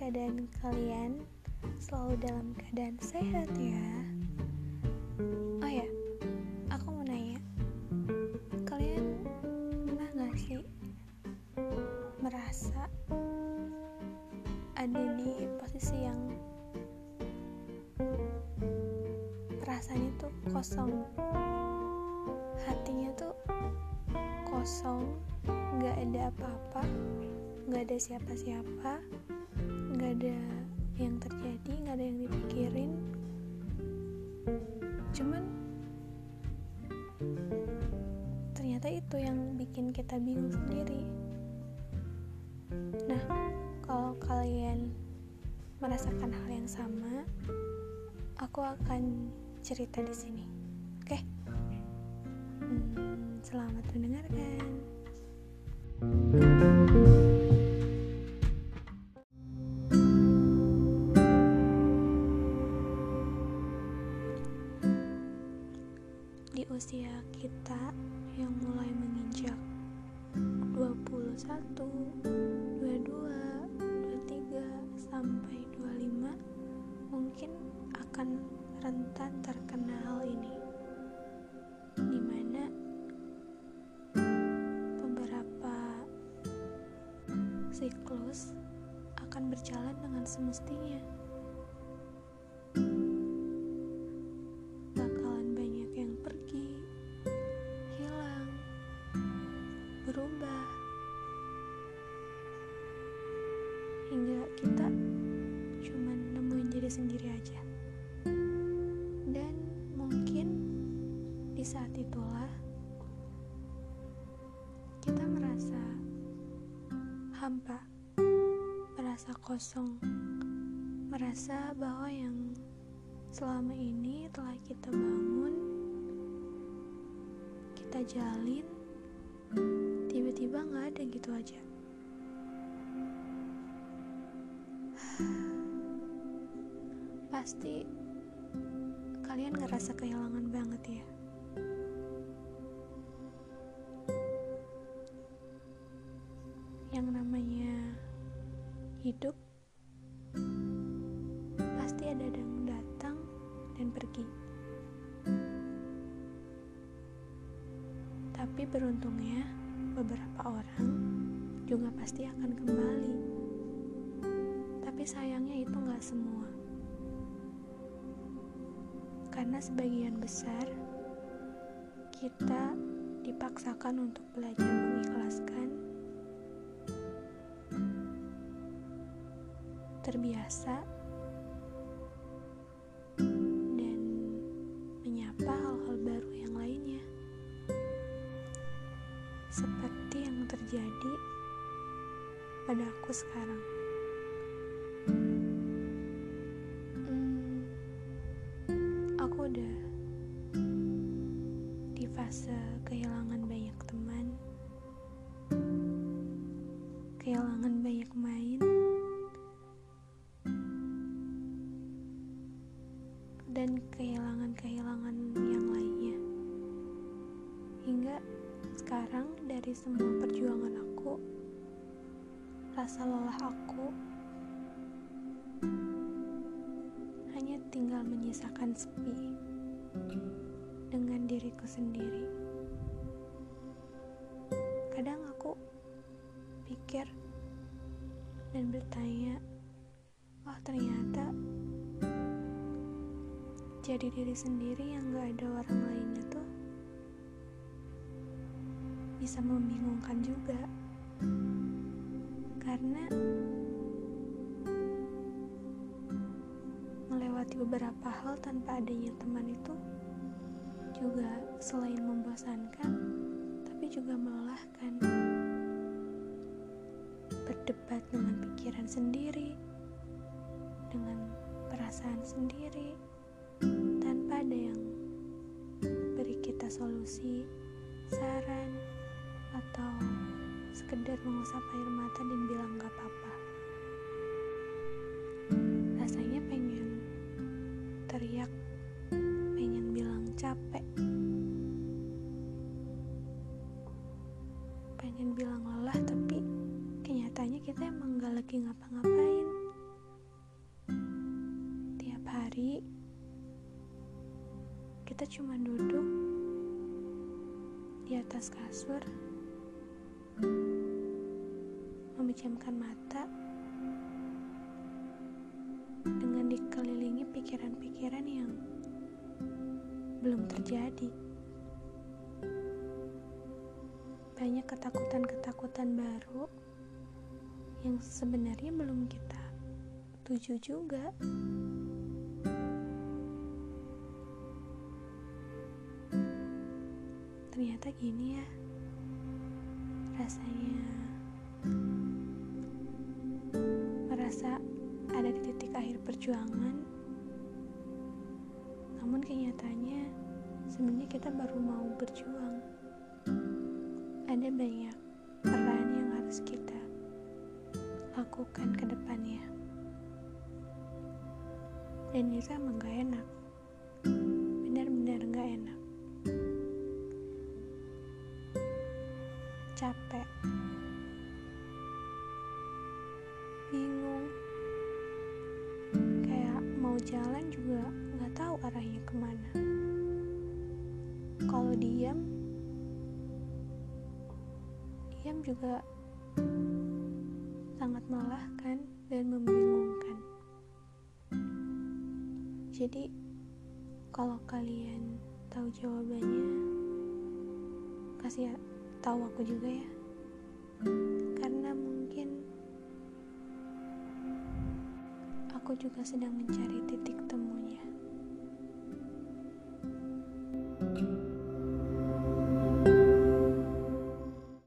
keadaan kalian selalu dalam keadaan sehat ya. Oh ya, aku mau nanya, kalian pernah gak sih merasa ada di posisi yang perasaannya tuh kosong, hatinya tuh kosong, gak ada apa-apa, gak ada siapa-siapa, gak ada yang terjadi, gak ada yang dipikirin. Cuman ternyata itu yang bikin kita bingung sendiri. Nah, kalau kalian merasakan hal yang sama, aku akan cerita di sini. Oke? Hmm, selamat mendengarkan. Di usia kita yang mulai menginjak 21, 22, 23 sampai 25 mungkin akan rentan terkena hal ini. Di mana beberapa siklus akan berjalan dengan semestinya. Hampa, merasa kosong, merasa bahwa yang selama ini telah kita bangun, kita jalin, tiba-tiba nggak ada gitu aja. Pasti kalian ngerasa kehilangan banget ya. Yang namanya hidup pasti ada yang datang dan pergi. Tapi beruntungnya beberapa orang juga pasti akan kembali. Tapi sayangnya itu nggak semua. Karena sebagian besar kita dipaksakan untuk belajar mengikhlaskan, terbiasa, dan menyapa hal-hal baru yang lainnya. Seperti yang terjadi pada aku sekarang. Hmm, aku udah di fase kehilangan banyak teman, kehilangan banyak main, dan kehilangan-kehilangan yang lainnya. Hingga sekarang dari semua perjuangan aku, rasa lelah aku hanya tinggal menyisakan sepi dengan diriku sendiri. Kadang aku pikir dan bertanya, oh ternyata jadi diri sendiri yang gak ada orang lainnya tuh bisa membingungkan juga. Karena melewati beberapa hal tanpa adanya teman itu juga selain membosankan tapi juga melelahkan. Berdebat dengan pikiran sendiri dengan perasaan sendiri ada yang beri kita solusi saran atau sekedar mengusap air mata dan bilang gak apa-apa? Rasanya pengen teriak pengen bilang capek. Pengen bilang lelah tapi kenyataannya kita emang gak lagi ngapa-ngapain. Hari kita cuma duduk di atas kasur memejamkan mata dengan dikelilingi pikiran-pikiran yang belum terjadi. Banyak ketakutan-ketakutan baru yang sebenarnya belum kita tuju juga. Ternyata gini ya, rasanya merasa ada di titik akhir perjuangan, namun kenyataannya sebenarnya kita baru mau berjuang. Ada banyak peran yang harus kita lakukan ke depannya. Dan itu emang gak enak. Capek. Bingung. Kayak mau jalan juga gak tahu arahnya ke mana. Kalau diam, diam juga sangat melelahkan dan membingungkan. Jadi, kalau kalian tahu jawabannya, kasih tahu aku juga ya. Karena mungkin aku juga sedang mencari titik temu